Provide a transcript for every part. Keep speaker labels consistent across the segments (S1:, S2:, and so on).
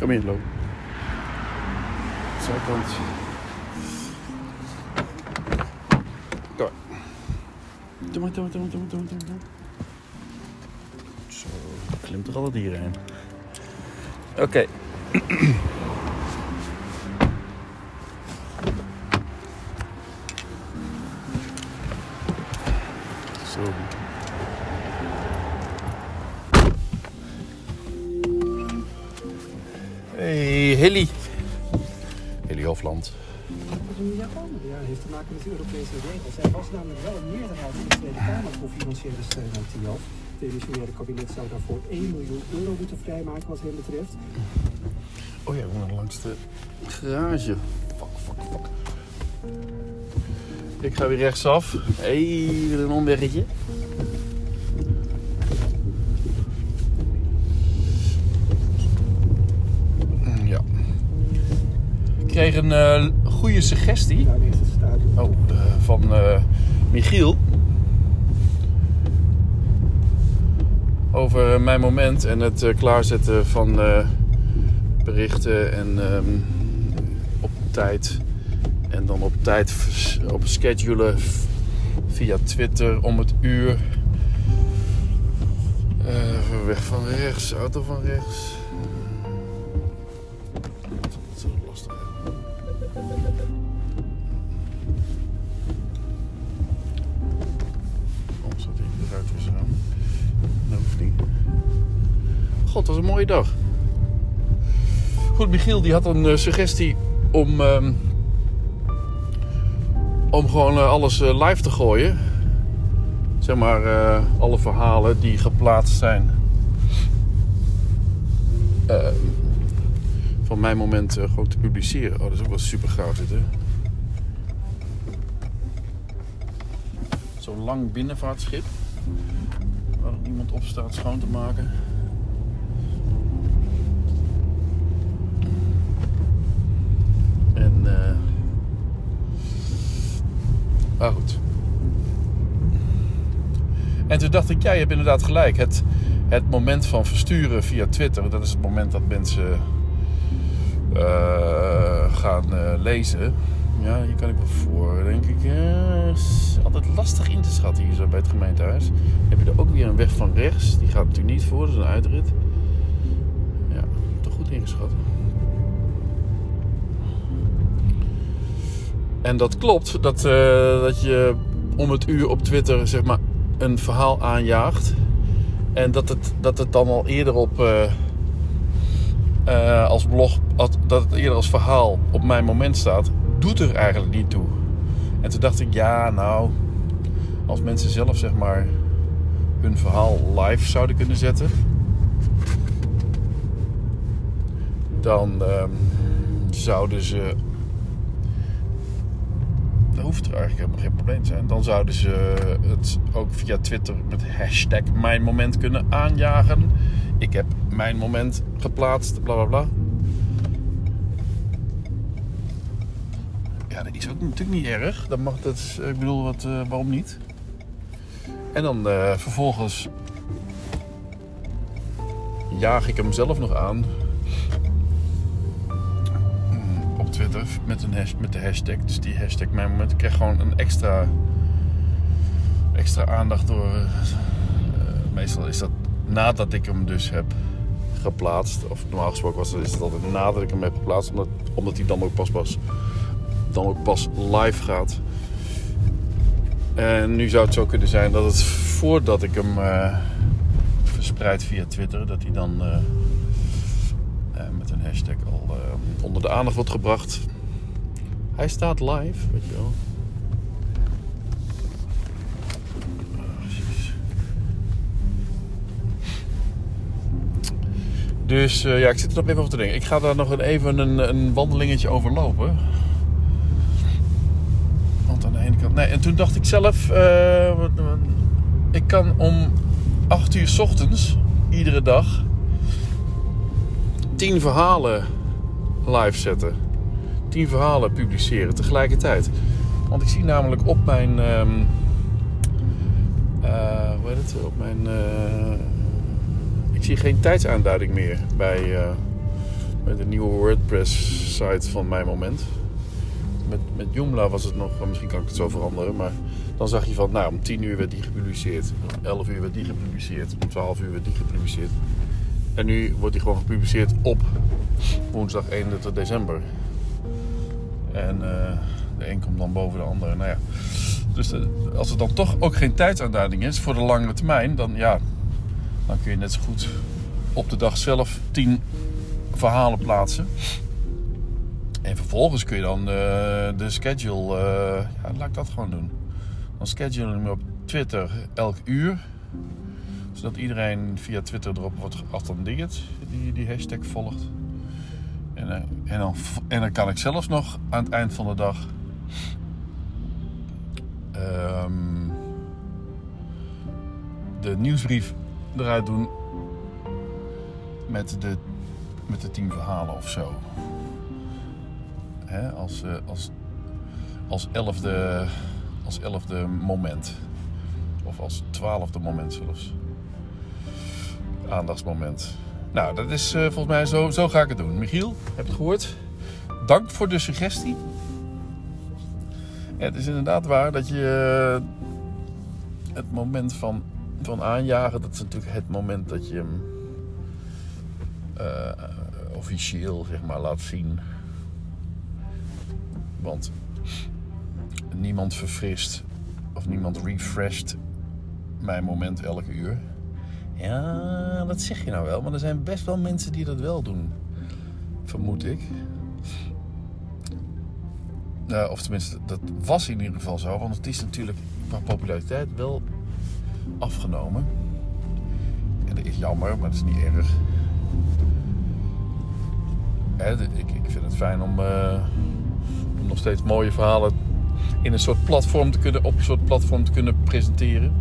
S1: Kom in, Lo. Zijkant. Maar. Doe maar, doe maar, doe maar, doe maar, doe maar. Zo, klimt er altijd hierheen. Oké. Zo. Hilly. Hilly Hofland.
S2: Ja, ja, heeft te maken met de Europese regels. Er was namelijk wel een meerderheid in de Tweede Kamer voor financiële steun aan TIAF. Het demissionaire kabinet zou daarvoor 1 miljoen euro moeten vrijmaken wat hem betreft.
S1: Oh ja, we moeten langs de garage. Fuck, fuck, fuck. Ik ga weer rechtsaf. Even een omweggetje. Mm, Ja. Ik kreeg een eh, goede suggestie. Oh, eh, van eh, Michiel. Over mijn moment en het klaarzetten van berichten en ehm, op tijd. En dan op tijd op schedulen via Twitter om het uur. Weg van rechts, auto van rechts. Goed, Michiel die had een eh, suggestie om, ehm, om gewoon eh, alles eh, live te gooien. Zeg maar, alle verhalen die geplaatst zijn. eh, van mijn moment gewoon te publiceren. Oh, dat is ook wel super gaaf dit, hè? Zo'n lang binnenvaartschip. Waar iemand op staat schoon te maken. Maar goed. En toen dacht ik, ja, je hebt inderdaad gelijk. Het, het moment van versturen via Twitter, dat is het moment dat mensen eh, gaan eh, lezen. Ja, hier kan ik wel voor, denk ik. is altijd lastig in te schatten hier zo bij het gemeentehuis. Heb je er ook weer een weg van rechts. Die gaat natuurlijk niet voor, dat is een uitrit. Ja, toch goed ingeschat. En dat klopt, dat, eh, dat je om het uur op Twitter zeg maar een verhaal aanjaagt. En dat het, dat het dan al eerder op eh, eh, als blog, dat het eerder als verhaal op mijn moment staat, doet er eigenlijk niet toe. En toen dacht ik, ja, nou, als mensen zelf zeg maar hun verhaal live zouden kunnen zetten, dan ehm, zouden ze. Hoeft er eigenlijk helemaal geen probleem te zijn. Dan zouden ze het ook via Twitter met hashtag mijn moment kunnen aanjagen. Ik heb mijn moment geplaatst, bla bla bla. Ja, dat is ook natuurlijk niet erg. Dat mag, dat ik bedoel, wat, eh, waarom niet? En dan eh, vervolgens jaag ik hem zelf nog aan Met, een hash, met de hashtag. Dus die hashtag mijn moment. Krijg gewoon een extra, extra aandacht door. eh, meestal is dat nadat ik hem dus heb geplaatst. Of normaal gesproken was is het altijd nadat ik hem heb geplaatst. Omdat, omdat hij dan ook pas, pas, dan ook pas live gaat. En nu zou het zo kunnen zijn dat het voordat ik hem eh, verspreid via Twitter, dat hij dan hashtag al eh, onder de aandacht wordt gebracht. Hij staat live, weet je wel. Dus eh, ja, ik zit er nog even over te denken. Ik ga daar nog even een, een wandelingetje over lopen. Want aan de ene kant... Nee, en toen dacht ik zelf... eh, ik kan om 8 uur 's ochtends, iedere dag... 10 verhalen live zetten. 10 verhalen publiceren tegelijkertijd. Want ik zie namelijk op mijn... ehm eh, hoe heet het? Op mijn... eh, ik zie geen tijdsaanduiding meer bij, eh, met een nieuwe WordPress-site van mijn moment. Met, met Joomla was het nog, misschien kan ik het zo veranderen, maar dan zag je van, nou, om 10 uur werd die gepubliceerd, om 11 uur werd die gepubliceerd, om 12 uur werd die gepubliceerd. En nu wordt die gewoon gepubliceerd op woensdag 31 december. En uh, de een komt dan boven de andere. Nou ja. Dus uh, als het dan toch ook geen tijdsaanduiding is voor de langere termijn, dan ja, dan kun je net zo goed op de dag zelf 10 verhalen plaatsen. En vervolgens kun je dan uh, de schedule, laat ik dat gewoon doen. Dan schedule hem op Twitter elk uur zodat iedereen via Twitter erop wordt geattendeerd die die hashtag volgt. En, uh, en, dan, en dan kan ik zelfs nog aan het eind van de dag um, de nieuwsbrief eruit doen met de, met de tien verhalen of zo. Als, uh, als, als, elfde, als elfde moment. Of als twaalfde moment zelfs aandachtsmoment. Nou, dat is uh, volgens mij zo, zo ga ik het doen. Michiel, heb je het gehoord? Dank voor de suggestie. het is inderdaad waar dat je uh, het moment van, van aanjagen, dat is natuurlijk het moment dat je hem uh, officieel zeg maar laat zien. Want niemand verfrist of niemand refresht mijn moment elke uur. Ja, dat zeg je nou wel. Maar er zijn best wel mensen die dat wel doen. Vermoed ik. Uh, of tenminste, dat was in ieder geval zo. Want het is natuurlijk qua populariteit wel afgenomen. En dat is jammer, maar dat is niet erg. ik, ik vind het fijn om, uh, om nog steeds mooie verhalen in een soort platform te kunnen, op een soort platform te kunnen presenteren.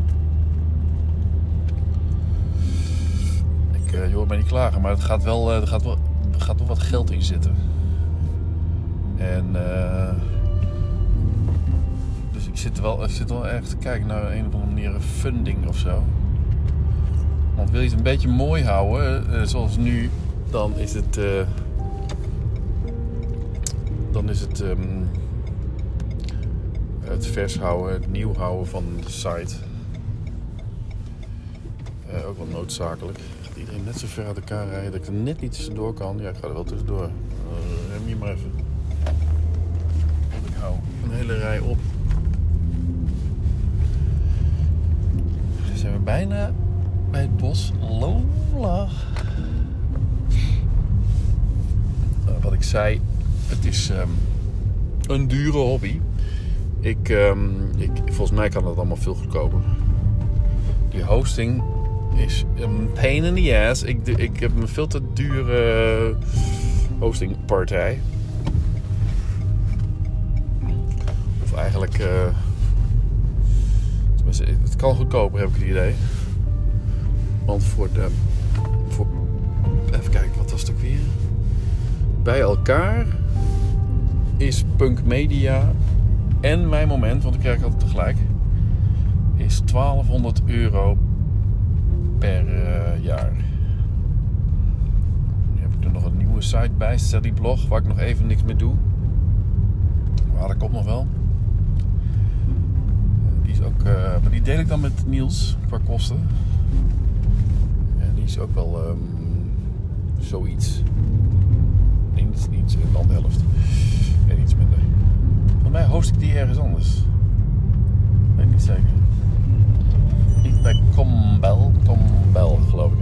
S1: Je hoort mij niet klagen, maar het gaat wel, uh, er, gaat wel, er gaat wel wat geld in zitten. En uh, dus ik zit, wel, ik zit wel erg te kijken naar een of andere manier funding of zo. Want wil je het een beetje mooi houden, zoals nu, dan is het. dan is het. Um, het vers houden, het nieuw houden van de site. ook wel noodzakelijk iedereen net zo ver uit elkaar rijden dat ik er net niet tussendoor kan. Ja, ik ga er wel tussendoor. Uh, rem je maar even. Ik hou een hele rij op. Dan zijn we bijna bij het bos Lola. Uh, wat ik zei, het is um, een dure hobby. Ik, um, ik, volgens mij kan dat allemaal veel goedkoper. Die hosting is een pain in the ass. Ik, ik heb een veel te dure hostingpartij. Of eigenlijk... Uh, het kan goedkoper, heb ik het idee. Want voor de... Voor, even kijken, wat was het ook weer? Bij elkaar is Punk Media en mijn moment, want ik krijg altijd tegelijk, is 1200 euro per uh, jaar. Nu heb ik er nog een nieuwe site bij, Steady Blog, waar ik nog even niks mee doe. Maar dat komt nog wel. Die is ook, uh, maar die deel ik dan met Niels qua kosten. En die is ook wel um, zoiets. Iets, iets in de helft. En iets minder. Voor mij host ik die ergens anders. Weet niet zeker bij Combel. Combel, geloof ik.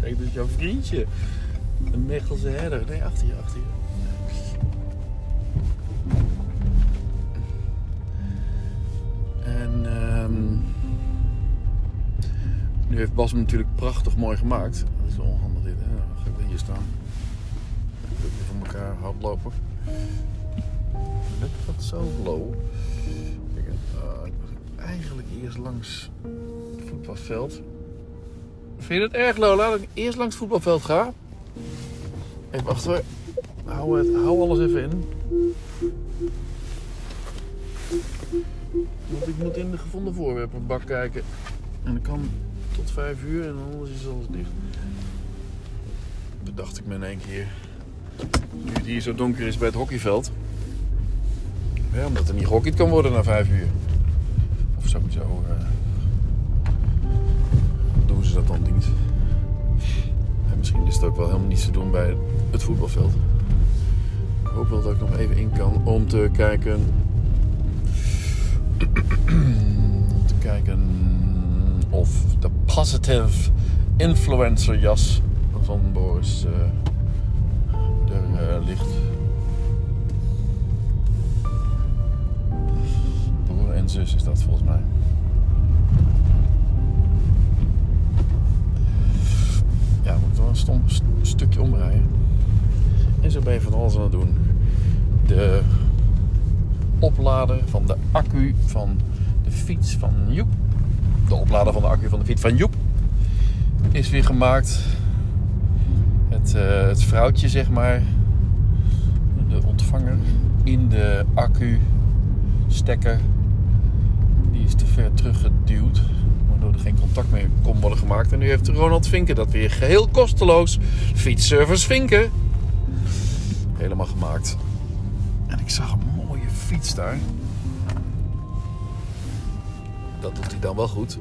S1: Kijk, dit is jouw vriendje. Een Mechelse herder. Nee, achter je, achter je. En um, nu heeft Bas hem natuurlijk prachtig mooi gemaakt. Dat is onhandig hardlopen. Net wat zo low. Kijk, uh, eigenlijk eerst langs het voetbalveld. Vind je het erg, Lola, dat ik eerst langs het voetbalveld ga? Even wachten. Hou, hou alles even in. ik moet in de gevonden voorwerpenbak kijken. En dat kan tot vijf uur en anders is alles dicht. Bedacht ik me in één keer. Nu het hier zo donker is bij het hockeyveld. Ja, omdat er niet gehockeyd kan worden na vijf uur. Of sowieso uh, doen ze dat dan niet. En misschien is het ook wel helemaal niets te doen bij het voetbalveld. Ik hoop wel dat ik nog even in kan om te kijken. om te kijken of de positive influencer jas van Boris uh, ligt. Broer en zus is dat volgens mij. Ja, moet wel een stom stukje omrijden. En zo ben je van alles aan het doen. De oplader van de accu van de fiets van Joep. De oplader van de accu van de fiets van Joep is weer gemaakt. Het, uh, het vrouwtje, zeg maar, in de accu stekker, die is te ver teruggeduwd. Waardoor er geen contact meer kon worden gemaakt. En nu heeft Ronald Vinken dat weer geheel kosteloos. Fietsservice Vinken. Helemaal gemaakt. En ik zag een mooie fiets daar. Dat doet hij dan wel goed.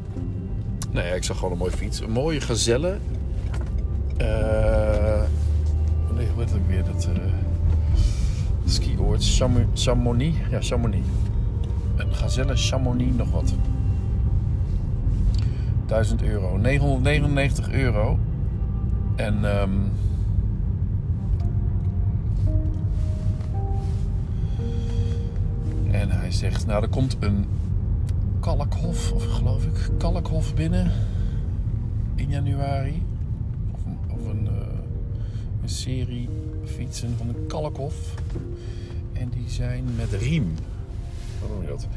S1: Nee, ik zag gewoon een mooie fiets. Een mooie gazelle. Uh, nee, weer? Dat uh, skioord. Chamonix. Ja, Chamonix. Een gazelle Chamonix nog wat. 1000 euro. 999 euro. En... Um, en hij zegt, nou er komt een Kalkhof, of geloof ik, Kalkhof binnen in januari. Of, of een, uh, een, serie fietsen van de Kalkhof. En die zijn met riem. Wat noem je dat?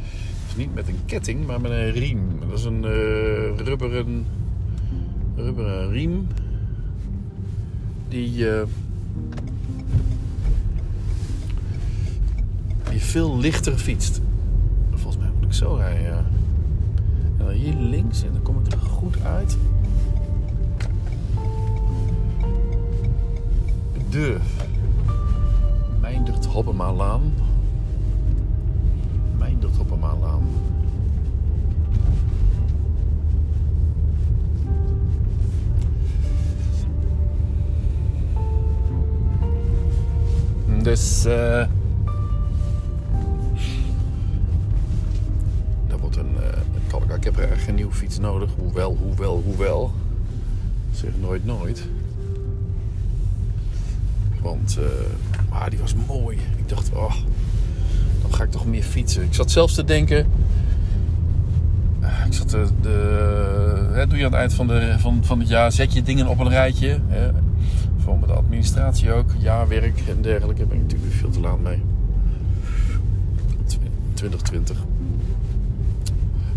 S1: Niet met een ketting, maar met een riem. Dat is een uh, rubberen, rubberen riem. Die, uh, veel lichter fietst. Volgens mij moet ik zo rijden, hier links en dan kom ik er goed uit. De Meindert Hoppema Laan. Meindert. Dus uh, wordt een, een Ik heb er echt geen nieuwe fiets nodig. Hoewel, hoewel, hoewel. Zeg nooit nooit. Want uh, ah, die was mooi. Ik dacht, oh, dan ga ik toch meer fietsen. Ik zat zelfs te denken. Ik zat de, hè, doe je aan het eind van, de, van, van het jaar, zet je dingen op een rijtje. Hè, voor met de administratie ook, jaarwerk en dergelijke. Daar ben ik natuurlijk veel te laat mee. 2020.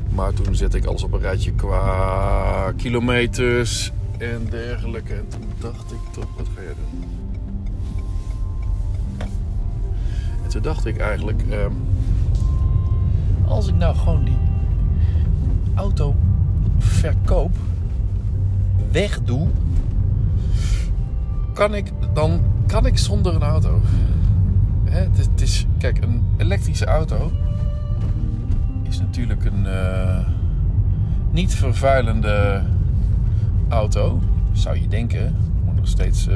S1: Maar toen zette ik alles op een rijtje qua kilometers en dergelijke. En toen dacht ik toch, wat ga jij doen? Toen dacht ik eigenlijk, um, als ik nou gewoon die auto verkoop, wegdoe, kan ik dan kan ik zonder een auto. Hè, het, is, kijk, een elektrische auto is natuurlijk een uh, niet vervuilende auto, zou je denken. Moet nog steeds uh,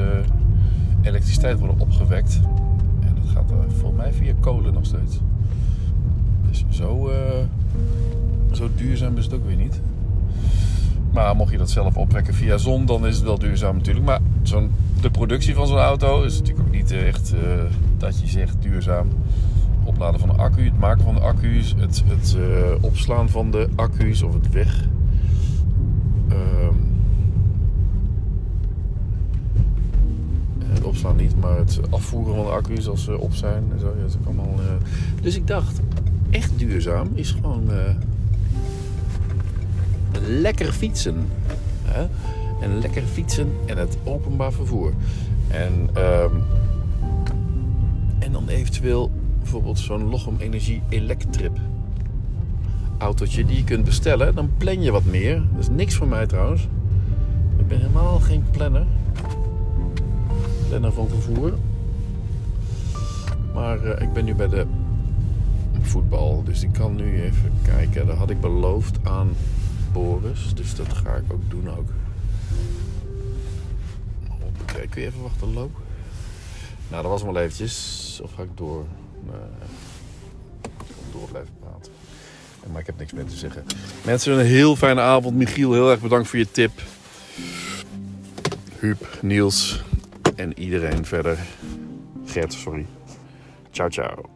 S1: elektriciteit worden opgewekt. Gaat volgens mij via kolen nog steeds. Dus zo, zo duurzaam is het ook weer niet. Maar mocht je dat zelf opwekken via zon, dan is het wel duurzaam natuurlijk. Maar zo'n, de productie van zo'n auto is natuurlijk ook niet echt uh, dat je zegt duurzaam. Opladen van de accu, het maken van de accu's, het, het uh, opslaan van de accu's of het weg. Niet, maar het afvoeren van de accu's als ze op zijn. En zo, ja, dat allemaal, uh... Dus ik dacht, echt duurzaam is gewoon lekker fietsen. Hè? En lekker fietsen en het openbaar vervoer. En, um, en dan eventueel bijvoorbeeld zo'n Lochem Energie Electrip. autootje die je kunt bestellen. Dan plan je wat meer. Dat is niks voor mij trouwens. Ik ben helemaal geen planner. Planner van vervoer. Maar eh, ik ben nu bij de voetbal. Dus ik kan nu even kijken. Dat had ik beloofd aan Boris. Dus dat ga ik ook doen ook. Oké, kun je even wachten lopen? Nou, dat was hem wel eventjes. Of ga ik door? Nee. Door blijven praten. Maar ik heb niks meer te zeggen. Mensen, een heel fijne avond. Michiel, heel erg bedankt voor je tip. Huub, Niels en iedereen verder. Gert, sorry. Ciao, ciao.